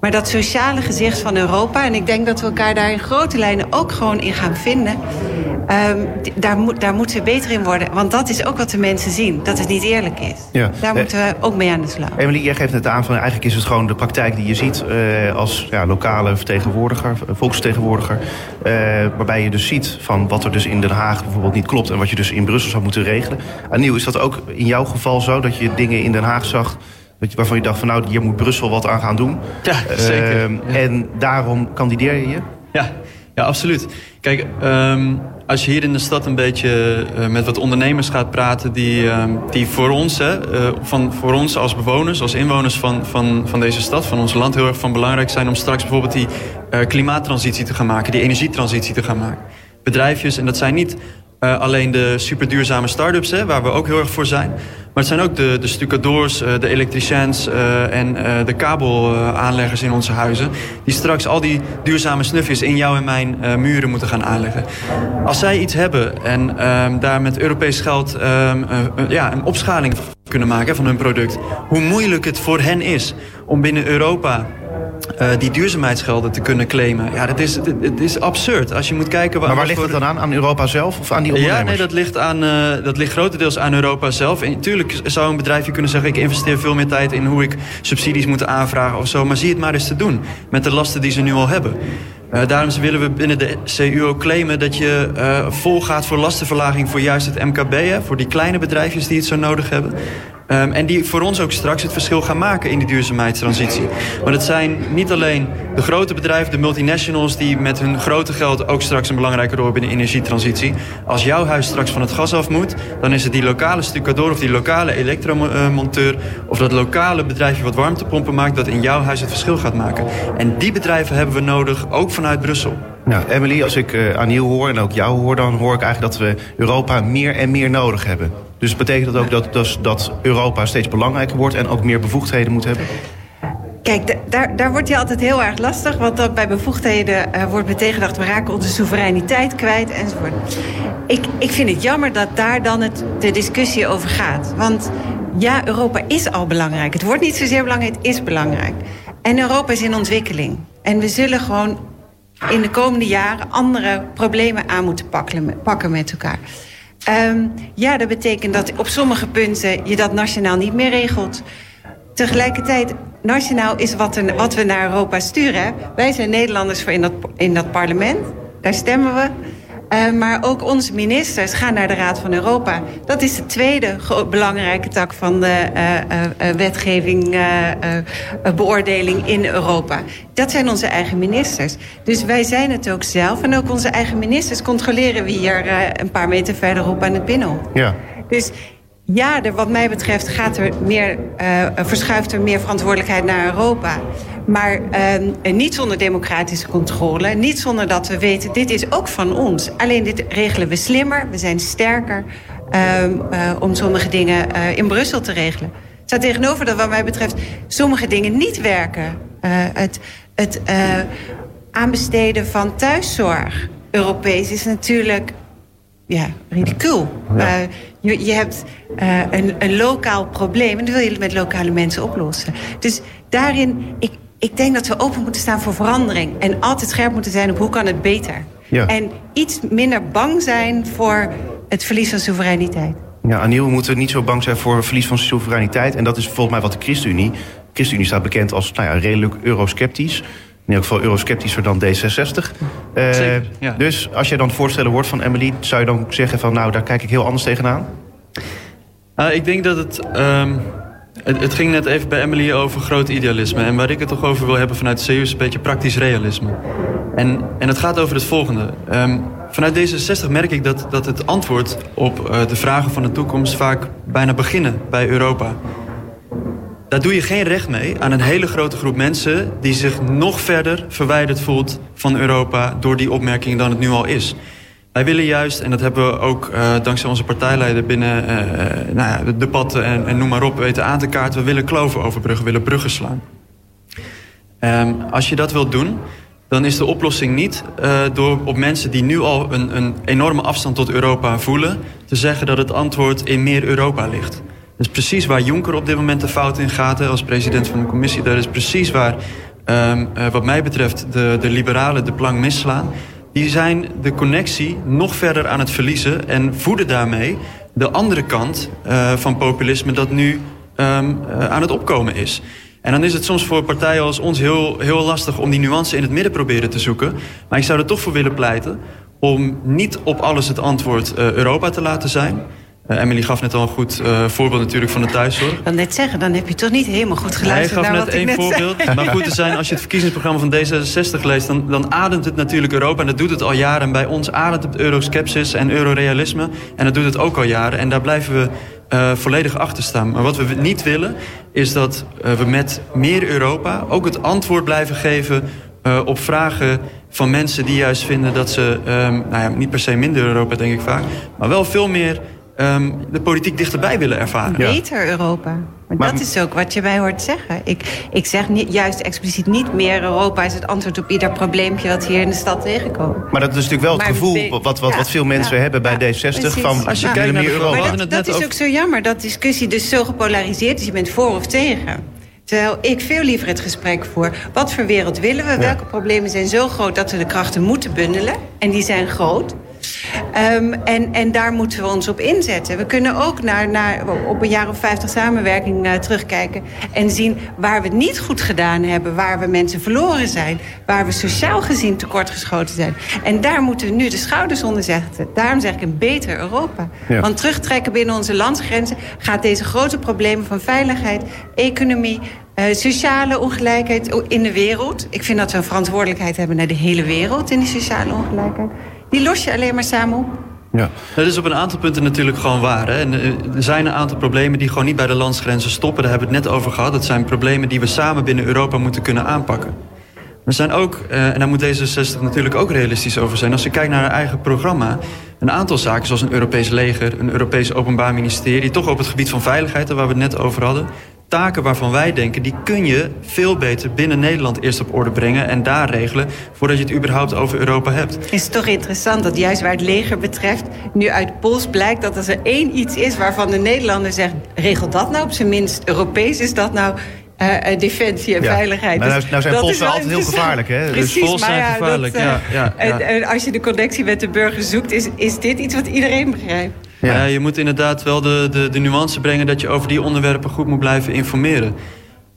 Maar dat sociale gezicht van Europa, en ik denk dat we elkaar daar in grote lijnen ook gewoon in gaan vinden. Um, daar, moet, daar moeten we beter in worden. Want dat is ook wat de mensen zien, dat het niet eerlijk is. Ja. Daar moeten we ook mee aan de slag. Emily, jij geeft het aan van eigenlijk is het gewoon de praktijk die je ziet uh, als ja, lokale vertegenwoordiger, volksvertegenwoordiger. Uh, waarbij je dus ziet van wat er dus in Den Haag bijvoorbeeld niet klopt en wat je dus in Brussel zou moeten regelen. Aniel, is dat ook in jouw geval zo dat je dingen in Den Haag zag waarvan je dacht van nou, hier moet Brussel wat aan gaan doen. Ja, zeker. Uh, En daarom kandideer je? Ja, ja absoluut. Kijk, um, als je hier in de stad een beetje uh, met wat ondernemers gaat praten... die, uh, die voor, ons, hè, uh, van, voor ons als bewoners, als inwoners van, van, van deze stad... van ons land heel erg van belangrijk zijn... om straks bijvoorbeeld die klimaattransitie te gaan maken... die energietransitie te gaan maken. Bedrijfjes, en dat zijn niet uh, alleen de superduurzame start-ups, hè, waar we ook heel erg voor zijn. Maar het zijn ook de, de stucadoors, uh, de elektriciens uh, en de kabelaanleggers in onze huizen... die straks al die duurzame snufjes in jou en mijn muren moeten gaan aanleggen. Als zij iets hebben en ehm, daar met Europees geld ehm, ja, een opschaling kunnen maken van hun product... hoe moeilijk het voor hen is om binnen Europa uh, die duurzaamheidsgelden te kunnen claimen. Ja, dat is, het is absurd. Als je moet kijken... Waar, maar waar ligt het dan aan? Aan Europa zelf of aan die ondernemers? Ja, nee, dat ligt, aan, uh, dat ligt grotendeels aan Europa zelf. En tuurlijk zou een bedrijfje kunnen zeggen... ik investeer veel meer tijd in hoe ik subsidies moet aanvragen of zo. Maar zie het maar eens te doen met de lasten die ze nu al hebben. Uh, daarom willen we binnen de CU ook claimen dat je uh, vol gaat voor lastenverlaging voor juist het MKB. Hè, voor die kleine bedrijfjes die het zo nodig hebben. Um, en die voor ons ook straks het verschil gaan maken in die duurzaamheidstransitie. Want het zijn niet alleen de grote bedrijven, de multinationals... die met hun grote geld ook straks een belangrijke rol hebben in de energietransitie. Als jouw huis straks van het gas af moet... dan is het die lokale stucador of die lokale elektromonteur... of dat lokale bedrijfje wat warmtepompen maakt... dat in jouw huis het verschil gaat maken. En die bedrijven hebben we nodig, ook vanuit Brussel. Nou, Emily, als ik uh, Aniel hoor en ook jou hoor... dan hoor ik eigenlijk dat we Europa meer en meer nodig hebben. Dus betekent dat ook dat, dat, Europa steeds belangrijker wordt... en ook meer bevoegdheden moet hebben? Kijk, daar, daar wordt je altijd heel erg lastig. Want dat bij bevoegdheden uh, wordt betegedacht... we raken onze soevereiniteit kwijt enzovoort. Ik, ik vind het jammer dat daar dan het, de discussie over gaat. Want ja, Europa is al belangrijk. Het wordt niet zozeer belangrijk, het is belangrijk. En Europa is in ontwikkeling. En we zullen gewoon in de komende jaren andere problemen aan moeten pakken met elkaar. Um, ja, dat betekent dat op sommige punten je dat nationaal niet meer regelt. Tegelijkertijd, nationaal is wat, er, wat we naar Europa sturen. Wij zijn Nederlanders voor in dat, in dat parlement. Daar stemmen we. Uh, maar ook onze ministers gaan naar de Raad van Europa. Dat is de tweede belangrijke tak van de uh, uh, wetgeving, beoordeling in Europa. Dat zijn onze eigen ministers. Dus wij zijn het ook zelf. En ook onze eigen ministers controleren we hier een paar meter verderop aan het Binnenhof. Ja. Dus ja, er, wat mij betreft gaat er meer, verschuift er meer verantwoordelijkheid naar Europa. Maar uh, niet zonder democratische controle. Niet zonder dat we weten, dit is ook van ons. Alleen dit regelen we slimmer, we zijn sterker... Uh, uh, om sommige dingen uh, in Brussel te regelen. Het staat tegenover dat wat mij betreft sommige dingen niet werken. Het het aanbesteden van thuiszorg Europees is natuurlijk ja, ridicuul. Ja. Je, je hebt een, een lokaal probleem en dat wil je met lokale mensen oplossen. Dus daarin, ik, ik denk dat we open moeten staan voor verandering. En altijd scherp moeten zijn op hoe kan het beter. Ja. En iets minder bang zijn voor het verlies van soevereiniteit. Ja, Aniel, we moeten niet zo bang zijn voor het verlies van soevereiniteit. En dat is volgens mij wat de ChristenUnie... De ChristenUnie staat bekend als nou ja, redelijk eurosceptisch. In elk geval eurosceptischer dan D66. Uh, Zeker, ja. Dus als jij dan het voorstellen wordt van Emily... zou je dan zeggen van nou, daar kijk ik heel anders tegenaan? Uh, ik denk dat het... Um het, het, ging net even bij Emily over groot idealisme. En waar ik het toch over wil hebben vanuit de CU is een beetje praktisch realisme. En, en het gaat over het volgende. Um, vanuit D66 merk ik dat, dat het antwoord op uh, de vragen van de toekomst vaak bijna beginnen bij Europa. Daar doe je geen recht mee aan een hele grote groep mensen... die zich nog verder verwijderd voelt van Europa door die opmerking dan het nu al is. Wij willen juist, en dat hebben we ook uh, dankzij onze partijleider binnen uh, nou ja, de debatten en, en, noem maar op weten aan te kaarten. We willen kloven overbruggen, we willen bruggen slaan. Um, als je dat wilt doen, dan is de oplossing niet uh, door op mensen die nu al een, een enorme afstand tot Europa voelen... te zeggen dat het antwoord in meer Europa ligt. Dat is precies waar Juncker op dit moment de fout in gaat als president van de commissie. Dat is precies waar ehm, eh, wat mij betreft, de, de liberalen de plank misslaan. Die zijn de connectie nog verder aan het verliezen en voeden daarmee de andere kant eh, van populisme dat nu ehm, eh, aan het opkomen is. En dan is het soms voor partijen als ons heel, heel lastig om die nuance in het midden proberen te zoeken. Maar ik zou er toch voor willen pleiten om niet op alles het antwoord Europa te laten zijn. Uh, Emily gaf net al een goed uh, voorbeeld natuurlijk van de thuiszorg. Ik kan net zeggen, dan heb je toch niet helemaal goed geluisterd Hij gaf net één net voorbeeld. Zei. Maar goed te zijn, als je het verkiezingsprogramma van D66 leest... Dan, dan ademt het natuurlijk Europa en dat doet het al jaren. En bij ons ademt het euroskepsis en eurorealisme. En dat doet het ook al jaren. En daar blijven we uh, volledig achter staan. Maar wat we niet willen, is dat uh, we met meer Europa... ook het antwoord blijven geven uh, op vragen van mensen die juist vinden... dat ze, um, nou ja, niet per se minder Europa, denk ik vaak... maar wel veel meer um, de politiek dichterbij willen ervaren. Beter Europa. Maar, maar, dat is ook wat je mij hoort zeggen. Ik, ik zeg niet, juist expliciet niet meer Europa is het antwoord op ieder probleempje wat hier in de stad tegenkomt. Maar dat is natuurlijk wel het Maar gevoel wat, wat, ja, wat veel mensen ja, hebben bij ja, D60 precies. van Als je kijkt naar meer Europa. Maar dat, dat is ook zo jammer dat discussie dus zo gepolariseerd is. Je bent voor of tegen. Terwijl ik veel liever het gesprek voer. Wat voor wereld willen we? Welke problemen zijn zo groot dat we de krachten moeten bundelen? En die zijn groot. Ehm, en, en daar moeten we ons op inzetten. We kunnen ook naar, naar, op een jaar of vijftig samenwerking uh, terugkijken... en zien waar we het niet goed gedaan hebben... waar we mensen verloren zijn... waar we sociaal gezien tekortgeschoten zijn. En daar moeten we nu de schouders onder zetten. Daarom zeg ik een beter Europa. Ja. Want terugtrekken binnen onze landsgrenzen... gaat deze grote problemen van veiligheid, economie... Uh, sociale ongelijkheid in de wereld. Ik vind dat we een verantwoordelijkheid hebben naar de hele wereld in die sociale ongelijkheid. Die los je alleen maar samen op. Ja. Dat is op een aantal punten natuurlijk gewoon waar. Hè? En, uh, er zijn een aantal problemen die gewoon niet bij de landsgrenzen stoppen. Daar hebben we het net over gehad. Dat zijn problemen die we samen binnen Europa moeten kunnen aanpakken. Er zijn ook, uh, en daar moet D66 natuurlijk ook realistisch over zijn... als je kijkt naar haar eigen programma... een aantal zaken zoals een Europees leger... een Europees openbaar ministerie... toch op het gebied van veiligheid, waar we het net over hadden... taken waarvan wij denken, die kun je veel beter binnen Nederland eerst op orde brengen... en daar regelen, voordat je het überhaupt over Europa hebt. Is het toch interessant dat juist waar het leger betreft... nu uit Pols blijkt dat als er één iets is waarvan de Nederlander zegt... regel dat nou op zijn minst, Europees is dat nou... Uh, defensie en Ja. veiligheid. Nou, nou, Dus nou zijn dat Polsen is wel altijd heel gevaarlijk, hè? Dus Precies, Polsen maar zijn ja, gevaarlijk, dat, uh, ja, ja, en, ja. en als je de connectie met de burger zoekt, is, is dit iets wat iedereen begrijpt. Ja. Je moet inderdaad wel de, de, de nuance brengen dat je over die onderwerpen goed moet blijven informeren.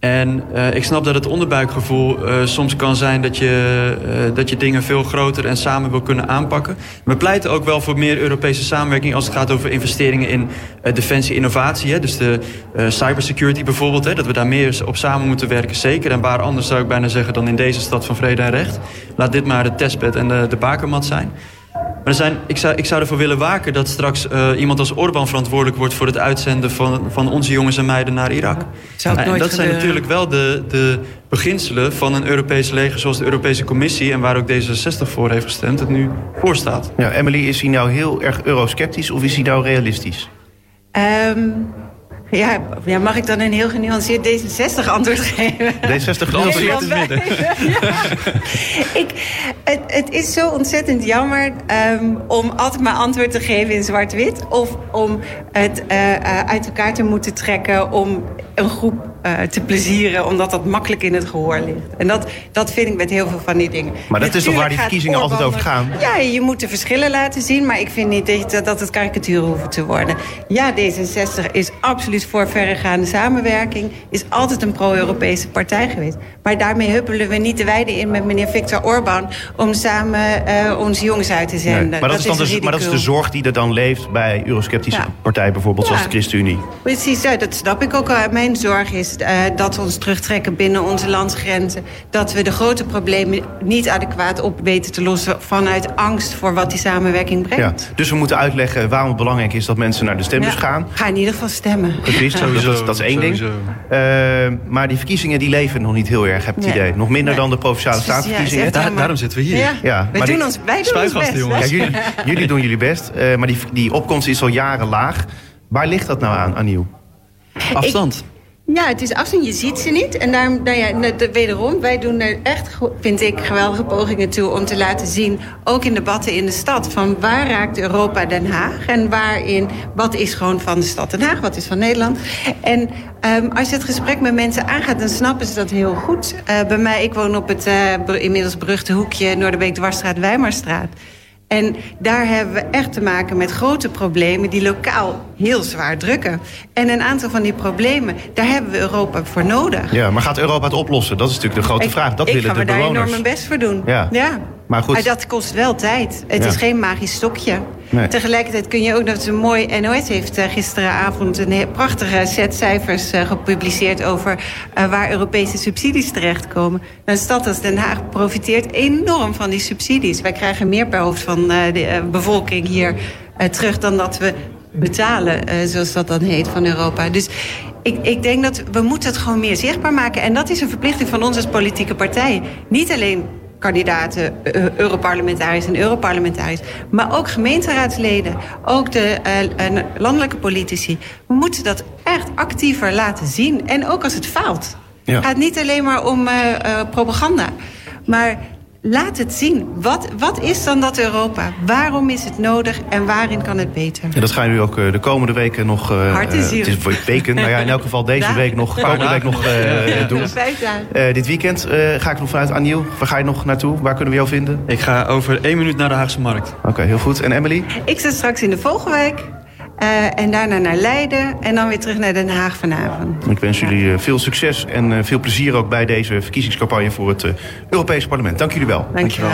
En uh, ik snap dat het onderbuikgevoel uh, soms kan zijn dat je, uh, dat je dingen veel groter en samen wil kunnen aanpakken. We pleiten ook wel voor meer Europese samenwerking als het gaat over investeringen in defensie innovatie. Hè? Dus de cybersecurity bijvoorbeeld, hè? dat we daar meer op samen moeten werken, zeker. En waar anders zou ik bijna zeggen dan in deze stad van vrede en recht. Laat dit maar de testbed en de, de bakermat zijn. Maar er zijn, ik, zou, ik zou ervoor willen waken dat straks uh, iemand als Orbán verantwoordelijk wordt... voor het uitzenden van, van onze jongens en meiden naar Irak. Zou het en dat zijn natuurlijk wel de, de beginselen van een Europees leger... zoals de Europese Commissie, en waar ook D66 voor heeft gestemd... het nu voor staat. Ja, Emily, is hij nou heel erg eurosceptisch of is hij nou realistisch? Um, ja, ja, mag ik dan een heel genuanceerd D66 antwoord geven? D60 Genuanceerd het midden. ja. ik, het, het is zo ontzettend jammer um, om altijd maar antwoord te geven in zwart-wit... of om het uh, uh, uit elkaar te moeten trekken om een groep uh, te plezieren... omdat dat makkelijk in het gehoor ligt. En dat, dat vind ik met heel veel van die dingen. Maar dat is toch waar die verkiezingen altijd over gaan? Ja, je moet de verschillen laten zien... maar ik vind niet dat, dat het karikatuur hoeven te worden. Ja, D66 is absoluut voor verregaande samenwerking... is altijd een pro-Europese partij geweest. Maar daarmee huppelen we niet de weide in met meneer Viktor Orbán... om samen uh, onze jongens uit te zenden. Nee, maar, dat is de, maar dat is de zorg die er dan leeft bij eurosceptische ja. partijen... bijvoorbeeld ja. zoals de ChristenUnie. Precies, ja, dat snap ik ook al. Mijn zorg is uh, dat we ons terugtrekken binnen onze landsgrenzen. Dat we de grote problemen niet adequaat op weten te lossen... vanuit angst voor wat die samenwerking brengt. Ja, dus we moeten uitleggen waarom het belangrijk is dat mensen naar de stembus gaan. Ga in ieder geval stemmen. Precies, sowieso, dat, dat, is één sowieso. ding. Uh, maar die verkiezingen die leven nog niet heel erg, heb ik het idee. Nog minder nee. dan de Provinciale Daar, daarom zitten we hier. Ja, ja wij, doen ons, wij doen ons best. jongens. Ja, jullie, jullie doen jullie best, uh, maar die, die opkomst is al jaren laag. Waar ligt dat nou aan, Aniel? Afstand. Ja, het is afzien. Je ziet ze niet. En daarom, nou ja, de- wederom, wij doen er echt, vind ik, geweldige pogingen toe om te laten zien, ook in debatten in de stad, van waar raakt Europa Den Haag en waarin, wat is gewoon van de stad Den Haag, wat is van Nederland. En ehm, als je het gesprek met mensen aangaat, dan snappen ze dat heel goed. Eh, bij mij, ik woon op het eh, inmiddels beruchte hoekje Noorderbeek, Dwarsstraat, Wijmarstraat. En daar hebben we echt te maken met grote problemen die lokaal heel zwaar drukken. En een aantal van die problemen, daar hebben we Europa voor nodig. Ja, maar gaat Europa het oplossen? Dat is natuurlijk de grote ik, vraag. Dat ik willen ga de me daar bewoners. enorm mijn best voor doen. Ja. Maar goed. dat kost wel tijd. Het Ja. is geen magisch stokje. Tegelijkertijd kun je ook, dat een mooi NOS heeft eh, gisteravond een prachtige set cijfers eh, gepubliceerd over eh, waar Europese subsidies terechtkomen. Een stad als Den Haag profiteert enorm van die subsidies. Wij krijgen meer per hoofd van de bevolking hier terug dan dat we betalen, zoals dat dan heet, van Europa. Dus ik, ik denk dat we moeten het gewoon meer zichtbaar maken. En dat is een verplichting van ons als politieke partij. Niet alleen kandidaten, eh, Europarlementariërs en Europarlementariërs... maar ook gemeenteraadsleden, ook de eh, landelijke politici. We moeten dat echt actiever laten zien. En ook als het faalt. Ja. Het gaat niet alleen maar om eh, propaganda. Maar laat het zien. Wat, wat is dan dat Europa? Waarom is het nodig en waarin kan het beter? En dat gaan jullie ook eh, de komende weken nog... eh, Hart en eh, ziel. Het is voor weken, maar ja, in elk geval deze Dagen. week nog, komende week nog eh, doen. Vijf dagen. Eh, dit weekend eh, ga ik nog vanuit Aniel. Waar ga je nog naartoe? Waar kunnen we jou vinden? Ik ga over één minuut naar de Haagse Markt. Oké, heel goed. En Emily? Ik zit straks in de Vogelwijk. Eh, en daarna naar Leiden. En dan weer terug naar Den Haag vanavond. Ik wens jullie eh, veel succes en eh, veel plezier ook bij deze verkiezingscampagne voor het eh, Europees Parlement. Dank jullie wel. Dankjewel.